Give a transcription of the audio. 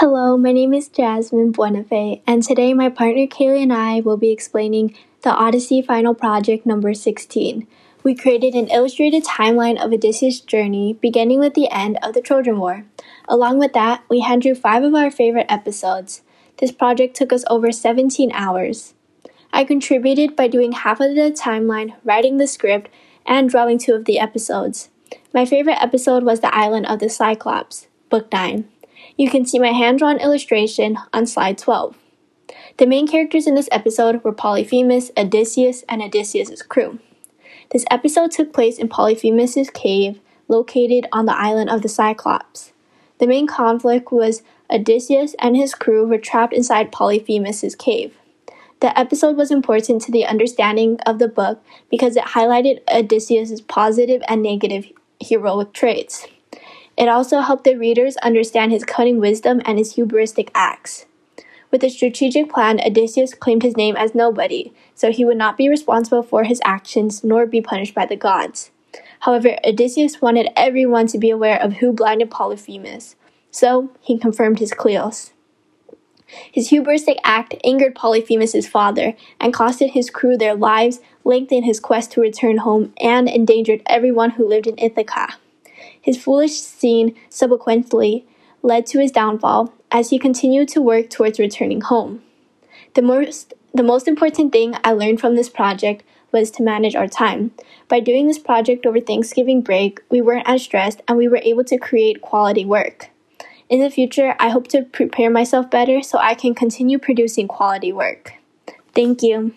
Hello, my name is Jasmine Buenafe, and today my partner Kaylee and I will be explaining the Odyssey Final Project number 16. We created an illustrated timeline of Odysseus' journey, beginning with the end of the Trojan War. Along with that, we hand drew five of our favorite episodes. This project took us over 17 hours. I contributed by doing half of the timeline, writing the script, and drawing two of the episodes. My favorite episode was The Island of the Cyclops, Book 9. You can see my hand drawn illustration on slide 12. The main characters in this episode were Polyphemus, Odysseus, and Odysseus' crew. This episode took place in Polyphemus' cave, located on the island of the Cyclops. The main conflict was Odysseus and his crew were trapped inside Polyphemus' cave. The episode was important to the understanding of the book because it highlighted Odysseus' positive and negative heroic traits. It also helped the readers understand his cunning wisdom and his hubristic acts. With a strategic plan, Odysseus claimed his name as nobody, so he would not be responsible for his actions nor be punished by the gods. However, Odysseus wanted everyone to be aware of who blinded Polyphemus, so he confirmed his kleos. His hubristic act angered Polyphemus' father and costed his crew their lives, lengthened his quest to return home, and endangered everyone who lived in Ithaca. His foolish scene subsequently led to his downfall as he continued to work towards returning home. The most, the most important thing I learned from this project was to manage our time. By doing this project over Thanksgiving break, we weren't as stressed and we were able to create quality work. In the future, I hope to prepare myself better so I can continue producing quality work. Thank you.